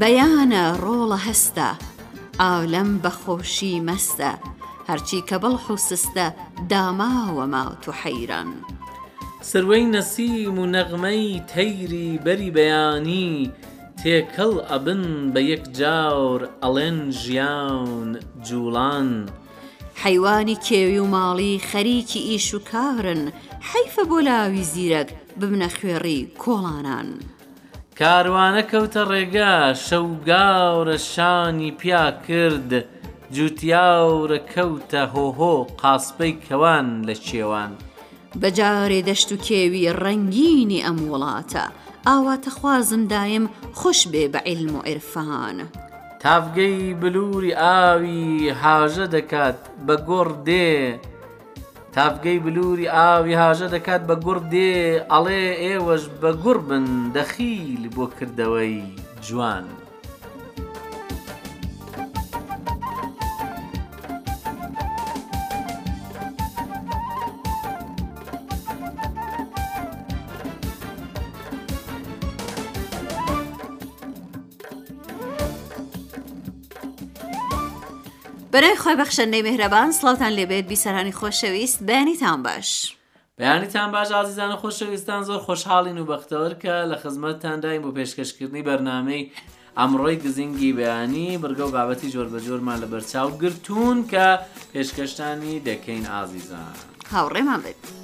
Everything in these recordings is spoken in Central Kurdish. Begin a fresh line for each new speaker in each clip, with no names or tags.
بەیانە ڕۆڵە هەستە، عالەم بە خۆشی مەستە، هەرچی کە بڵح و سستە، داماوە مات و حەیران.
سروەی نەسیم و نەغمەی تەیری بەری بەیانی، تێکەڵ ئەبن بە یەکجار ئەڵێن ژیان جووڵان.
حەیوانی کێوی و ماڵی خەریکی ئیش و کارن حەیفە بۆ لاوی زیرەک ببنە خوێڕی کۆڵانان.
کاروانە کەوتە ڕێگە شەوگاورە شانی پیا کرد جوتیاورە کەوتە هۆهۆ قاسپەی کەوان لە کێوان.
بە جارێ دەشت و کێوی ڕەنگینی ئەم وڵاتە. ئاواتەخوازم دایم خۆش بێ بە عیلم و عیرفان.
تاڤگەی بلوری ئاوی هاژە دەکات بە گوڕ دێ تاڤگەی بلوری ئاوی هاژە دەکات بە گوڕ دێ ئەڵێ ئێوەش بە گوڕ بن دەخیل بۆ کردەوەی جوان.
بەرای خۆی بەخشەندەی مهرەبان سڵاتان لێبێت بیسەرانی خۆشەویست بەیانیتان باش.
بەیانیتان باش ئازیزانە خۆشەویستان زۆر خۆشحاڵین و بەختەوەر کە لە خزمەتتان دایم بۆ پێشکەشکردنی بەرنمەی ئەمڕۆی گزینگی بەیانی بڕگە و بابەتی جۆر بە جۆرمان لە بەرچاو گرتوون کە پێشکەشتانی دەکەین ئازیزان
هاوڕێمان بێت.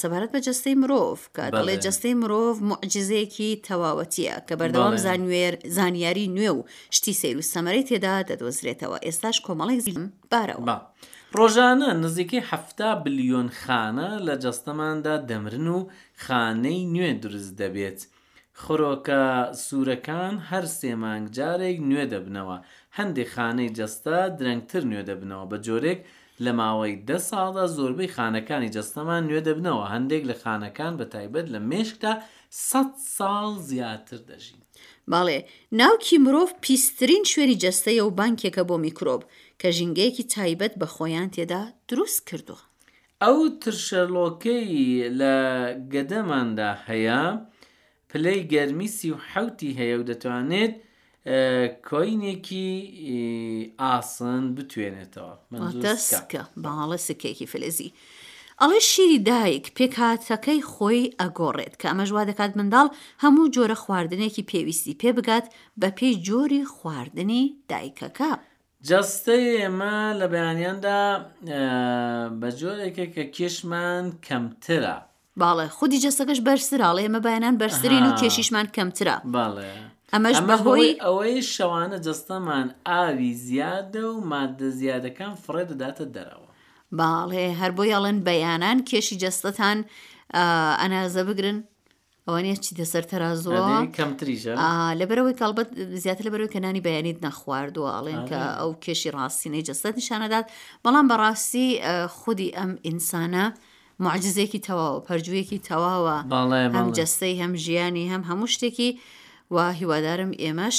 سەبارەت بە جەستەی مرۆڤ کە دەڵێ جەستەی مرۆڤ معجززەیەکی تەواوەتیە کە بەردەوام زانوێر زانیاری نوێ و شتی سیر و سەمەرەی تێدا دەدۆزرێتەوە ئێستاش کۆمەڵێک زیلم بارەوە
ڕۆژانە نزیکەی هەفتا بلیۆن خانە لە جەستەماندا دەمرن و خانەی نوێ دروست دەبێت خرۆکە سوورەکان هەر سێ مانگ جارێک نوێ دەبنەوە، هەندێک خانەی جەستە درەنگتر نوێ دەبنەوە، بە جۆرێک لە ماوەی دە ساڵدا زۆربەی خانەکانی جەستەمان نوێ دەبنەوە، هەندێک لە خانەکان بە تایبەت لە مێشکدا سەد ساڵ زیاتر دەژین.
بەڵێ، ناوکی مرۆڤ پیسترین شوێنی جەستەیە و بانکێکە بۆ میکرۆب، کە ژینگەیەکی تایبەت بە خۆیان تێدا دروست کردووە.
ئەو ترشەلۆکەی لە گەدەماندا هەیە پلەی گەرمی سی و حەوتی هەیە و دەتوانێت کۆینێکی ئاسن بتوێنێتەوە
سکە باڵە سکێکی فلزی ئەڵێ شیری دایک پێکاتەکەی خۆی ئەگۆڕێت کە ئەمەژوا دەکات منداڵ هەموو جۆرە خواردنێکی پێویستی پێ بگات بە پێی جۆری خواردنی دایکەکە
جەستەی ئێمە لە بەیانیاندا بە جۆرێکە کە کێشمان کەمترە.
باڵێ خودی جەستەکەش بەرزراڵێ ئەمە بەیانان بەرزترین و کێشیشمان کەمترە
باڵێ
ئەمەش بەهۆی
ئەوەی شەوانە جەستەمان ئاوی زیادە و مادە زیادەکان فڕێ دەداتە دەرەوە
باڵێ هەر بۆ یاڵن بەیانان کێشی جەستەتان ئەنازە بگرن ئەوانە چیتە سەر
تەرازوە
لەبەرەوەی کاڵبەت زیاتر لەبەرەوەی کە نانی بەیانیت نەخواردووە ئەڵێن کە ئەو کێشی ڕاستینەی جەستەت نیشانەدات بەڵام بەڕاستی خودی ئەم ئینسانە معجززێکی تەواوە پەرجوویەکی تەواوە هەم جەستەی هەم ژیانی هەم هەموو شتێکی و هیوادارم ئێمەش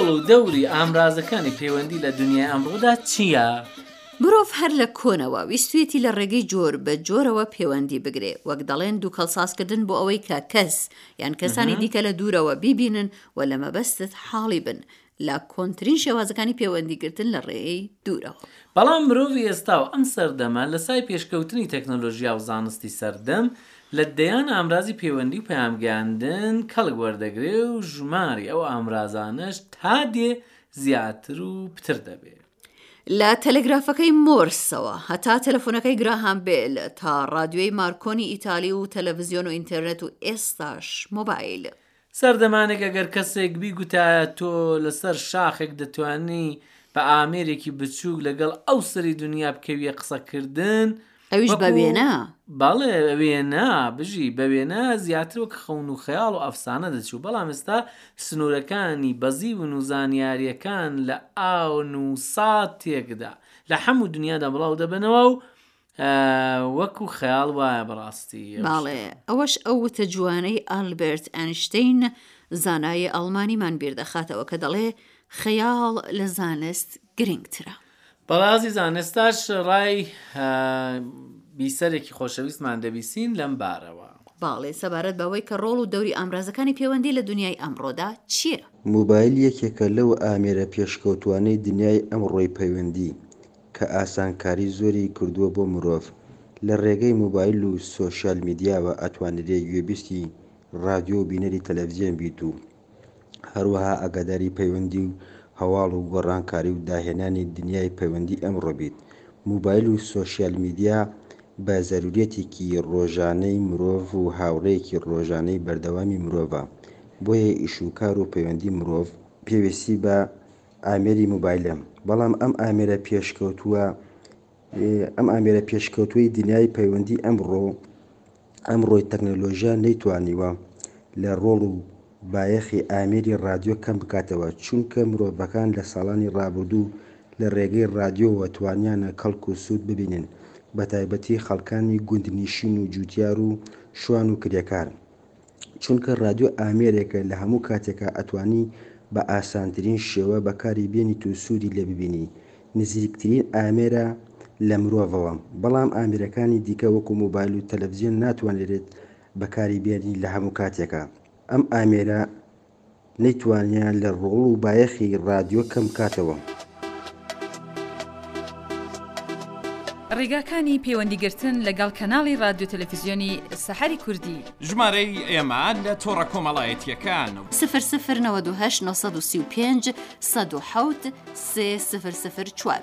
ڕۆڵ و دەوری ئامرازەکانی پەیوەندی لە دنیای ئەمڕۆدا چییە؟
مرۆڤ هەر لە کۆنەوە ویستێتی لە ڕێگەی جۆر بە جۆرەوە پەیوەندی بگرێ وەک دەڵێن دووکەڵ سازکردن بۆ ئەوەی کە کەس یان کەسانی دیکە لە دوورەوە بیبینن و لە مەبەستت حاڵی بن لە کۆنترین شێوازەکانی پێوەندیگرتن لە ڕێی دوورەوە.
بەڵام مرۆڤی ئێستا و ئەم سەردەمە لە سای پێشکەوتنی تەکنۆلۆژیا و زانستی سەردەم، لە دەیان ئامرازی پێوەندی و پەیامگەیاندن کەڵک وەردەگرێ و ژماری ئەو ئامرازانەش تا دێ زیاتر و پتر دەبێ.
لە تەلەگرافەکەی مۆرسەوە هەتا تەلەفۆنەکەی گراهام بێل، تا ڕادیۆی مارکۆنی ئیتالی و تەلەڤزیۆن و ئینتێرنێت و ئێستاش مۆبایل.
سەردەمانێک ئەگەر کەسێک بیگوتایە تۆ لەسەر شاخێک دەتوانی بە ئامێرێکی بچووک لەگەڵ ئەو سەری دنیا بکەویە قسەکردن،
ئەویش بە
وێنە؟ بەڵێ بە وێنە، بژی، بە وێنە زیاتر وەک خەون و خەیاڵ و ئەفسانە دەچوو، بەڵام ئێستا سنوورەکانی بەزیون و زانیارییەکان لە ئان و ساتێکدا لە حەموو دنیادا بڵاو دەبنەوە و ئا وەکو خەیاڵ وایە بەڕاستی ئەو
باڵێ شتە. ئەوەش ئەو وتە جوانەی ئالبێرت ئەنشتەین زانای ئاڵمانیمان بیر دەخاتەوە کە دەڵێ خەیاڵ لە زانست گرینگترە.
بەڕازی زانستاش ڕای بیسەرێکی خۆشەویستمان دەبیسین لەم بارەوە.
باڵێ سەبارەت بەوەی کە ڕۆڵ و دەوری ئامرازەکانی پێوەندی لە دونیای ئەمڕۆدا چیە؟
موبایل یەکێکە لەو ئامێرە پێشکەوتوانەی دنیای ئەمڕۆی پەیوەندی، کە ئاسانکاری زۆری کردووە بۆ مرۆڤ، لە ڕێگەی مۆبایل و سۆشیال میدیاوە ئەتوانرێ گوێبیستی ڕادیۆ و بینەری تەلەفزیۆن بیت و هەروەها ئاگاداری پەیوەندی و هەواڵ و گۆڕانکاری و داهێنانی دنیای پەیوەندی ئەمڕۆ بیت. مۆبایل و سۆشیال میدیا بە زەروریەتێکی ڕۆژانەی مرۆڤ و هاوڕێیەکی ڕۆژانەی بەردەوامی مرۆڤە، بۆیە ئیش و کار و پەیوەندی مرۆڤ پێویستی بە ئامێری موبایلە بەڵام ئەم ئامێرە پێشکەوتووە ئەم ئامێرە پێشکەوتووی دنیای پەیوەندی ئەمڕۆ ئەمڕۆی تەکنەلۆژیا نەیتوانیوە لە ڕۆڵ و بایەخی ئامێری ڕادیۆ کەم بکاتەوە چونکە مرۆڤەکان لە ساڵانی ڕابردوو لە ڕێگەی ڕادیۆوە توانیانە کەڵک و سوود ببینن بە تایبەتی خەڵکانی گوندنیشین و جووتیار و شوان و کرێکار چونکە ڕادیۆ ئامێرێکە لە هەموو کاتێکا ئەتوانی بە ئاسانترین شێوە بەکاری بێنیت و سوودی لێ ببینی نزیکترین ئامێرە لە مرۆڤەوە بەڵام ئامێرەکانی دیکە وەکو مۆبایل و تەلەفزیۆن ناتوانرێت بەکاری بێنی لە هەموو کاتێکا ئەم ئامێرە نەیتوانیا لە ڕۆڵ و بایەخی ڕادیۆ کەم بکاتەوە.
ڕیگاکانی پەیوەندی گرتن لە گەڵ کەناڵی ڕادیۆ تەلەفیزیۆنی سەحەری کوردی.
ژمارەی ئێمە لە تۆڕە کۆمەڵایەتییەکان.
سفر سفر نەوەد و هەشت نۆ سەد و سی و پێنج سەد و
حەوت سێ سفر سفر چوار.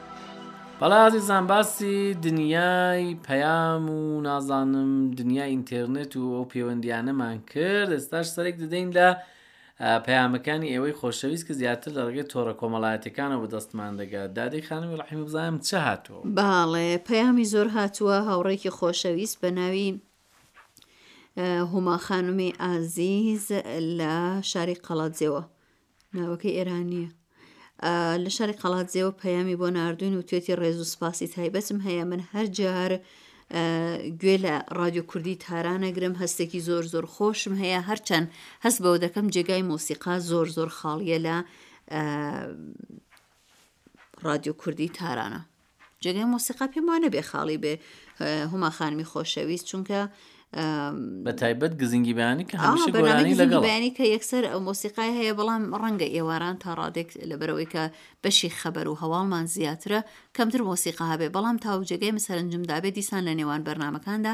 بەڵێ
ئازیزان باسی دنیای پەیام و نازانم دنیای ئینتێرنێت و ئەو پەیوەندیانەمان کرد ئێستاش سەرێک دەدەین لە پەیامەکانی ئێوەی خۆشەویست کە زیاتر لە ڕگەی تۆڕە کۆمەڵایەتەکانەوە بەدەستمان دەگات دادی خانمی ڕحیم بزانم چ هاتووە
باڵێ پەیامی زۆر هاتووە هاوڕێکی خۆشەویست بە ناوی هوما خانمی ئازیز لە شاری قەڵەجەوە ناوەکەی ئێرانییە. لە شاری قەڵاتزێوە پەیامی بۆ ناردوین و توێتی ڕێز و سپاسی تایبەتم هەیە من هەر جار گوێ لە ڕادیو کوردی تارانەگرم هەستێکی زۆر زۆر خۆشم هەیە هەرچەند هەست بەوە دەکەم جێگای مۆسیقا زۆر زۆر خاڵیە لە ڕادیو کوردی تارانە. جێگای مۆسیقا پێم وانە بێ خاڵی بێ هما خانمی خۆشەویست چونکە
بە تایبەت گزنگی بەیانی کە هەمشەگۆرانی لەگەڵ
بەیانی کە یەکسەر ئەو مۆسیقای هەیە بەڵام ڕەنگە ئێواران تا ڕادێک لە بەرەوەی کە بەشی خەبەر و هەواڵمان زیاترە کەمتر مۆسیقا هەبێ بەڵام تاوجێگەی مسەرنجمدابێ دیسان لە نێوان بەرنمەکاندا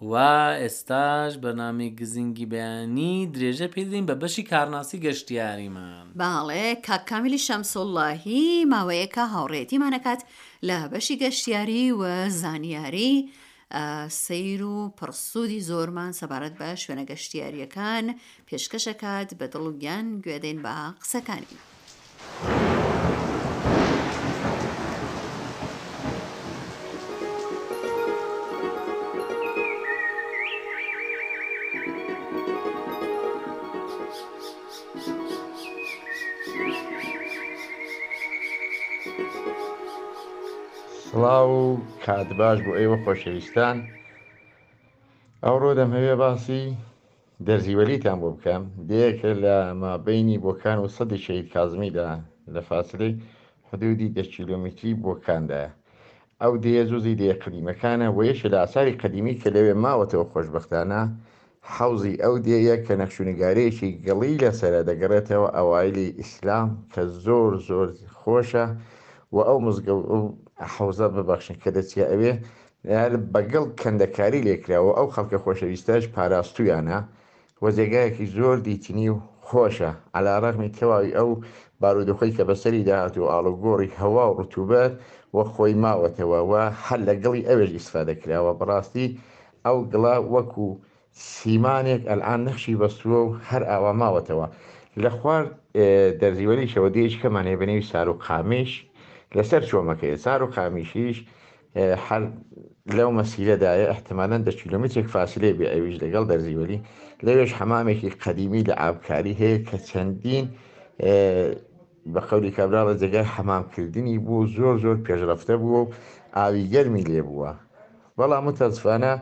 و
ئێستاش بەرنامەی گزینگی بەیانی درێژە پێ دەدەین بە بەشی کارناسی گەشتیاریمان.
بەڵێ کاک کامیلی شەمسوڵڵاهی ماوەیەکە هاوڕێیەتیمان ئەکات لە بەشی گەشتیاری و زانیاری سەیر و پڕسوودی زۆرمان سەبارەت بە شوێنە گەشتیارییەکان پێشکەشەکات بە دڵ و گیان گوێدەین بە قسەکانی.
سڵاو و کات باش بۆ ئێوە خۆشەویستان ئەوڕۆ دەمهەوێ باسی دەرزیوەریتان بۆ بکەم، دێیەکە لە مابەینی بۆکان و سەدی شەهید کازمیدا لە فاسلەی حدوودی دە کیلۆمیتری بۆکاندایە. ئەو دێیە زوزی دێیە قەدیمەکانە و یەکێ لە ئاساری قەدیمی کە لەوێ ماوەتەوە خۆشبەختانە حەوزی ئەو دێیە کە نەخشونگارێکی گڵی لەسەرە دەگەڕێتەوە ئەوایلی ئیسلام کە زۆر زۆر خۆشە و ئەو مزگەوت و حەوزە ببەخشن کە دەچیە ئەوێ یان بەگەڵ کەندەکاری لێکراوە، ئەو خەڵکە خۆشەویستەش پاراستوویانە و جێگایەکی زۆر دیتنی و خۆشە، عەلارەغمی تەواوی ئەو بارودۆخەی کە بەسەریدا هاتووە و ئاڵوگۆڕی هەوا و ڕتوبەت و خۆی ماوەتەوە و هەر لە گڵی ئەوێش ئیستفادە کراوە، بەڕاستی ئەو گڵە وەکوو سیمانێک ئەلئان نەخشی بەستووە و هەر ئاوا ماوەتەوە. لە خوار دەرزیوەریشەوە دێیچکەمان هەیە بە نێوی سارو قامیش لە سەر چۆمەکەیە. سارو قامیشیش هەر لەو مەسیرەدایە، ئیحتمالەن دە کیلۆمیترێک فاسیلەی بێ ئەویش لەگەڵ دەرزیوەری. لەوێش حەمامێکی قەدیمی لە ئابکاری هەیە کە چەندین بە قەولی کابراڵە جێگای حەمامکردنی بوو و زۆر زۆر پێشڕەفتە بووە و ئاوی گەرمی لێ بووە. بەڵام متاسفانە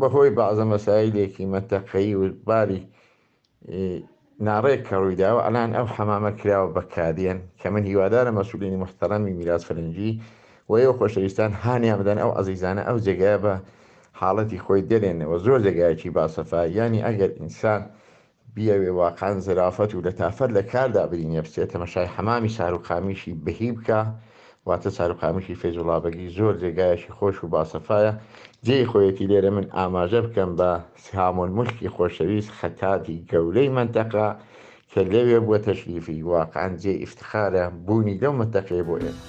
بەهۆی بەعزە مەسایلێکی مەنتەقەیی و باری ناڕێک کە ڕوویداوە ئەلان ئەو حەمامە کراوە بە کادێن کە من هیوادارم مەسولینی موحتەڕەمی میرات فەرنجی و ئێوە خۆشەویستان هانیان بدەن ئەو عەزیزانە ئەو جێگایە بە حاڵەتی خۆی دەرێنەوە زۆر جێگایەکی باسەفا یانی ئەگەر ئینسان بیەوێ واقعەن زرافەت و لەتافەت لە کاردا برینێ بچێ تەمەشای حەمامی ساروقامیشی بهی بکا واتە ساروقامیشی فەیزوڵابەگی زۆر جێگایەکی خۆش و باسەفایە جێی خۆیەتی لێرە من ئاماژە بکەم بە سهامۆلمولکی خۆشەویست خەتاتی گەورەی مەنتەقە کە لەوێ بوە تەشریفی واقعەن جێی ئیفتخارە بونی لەو مەتەقەیە بۆ
ئێمە.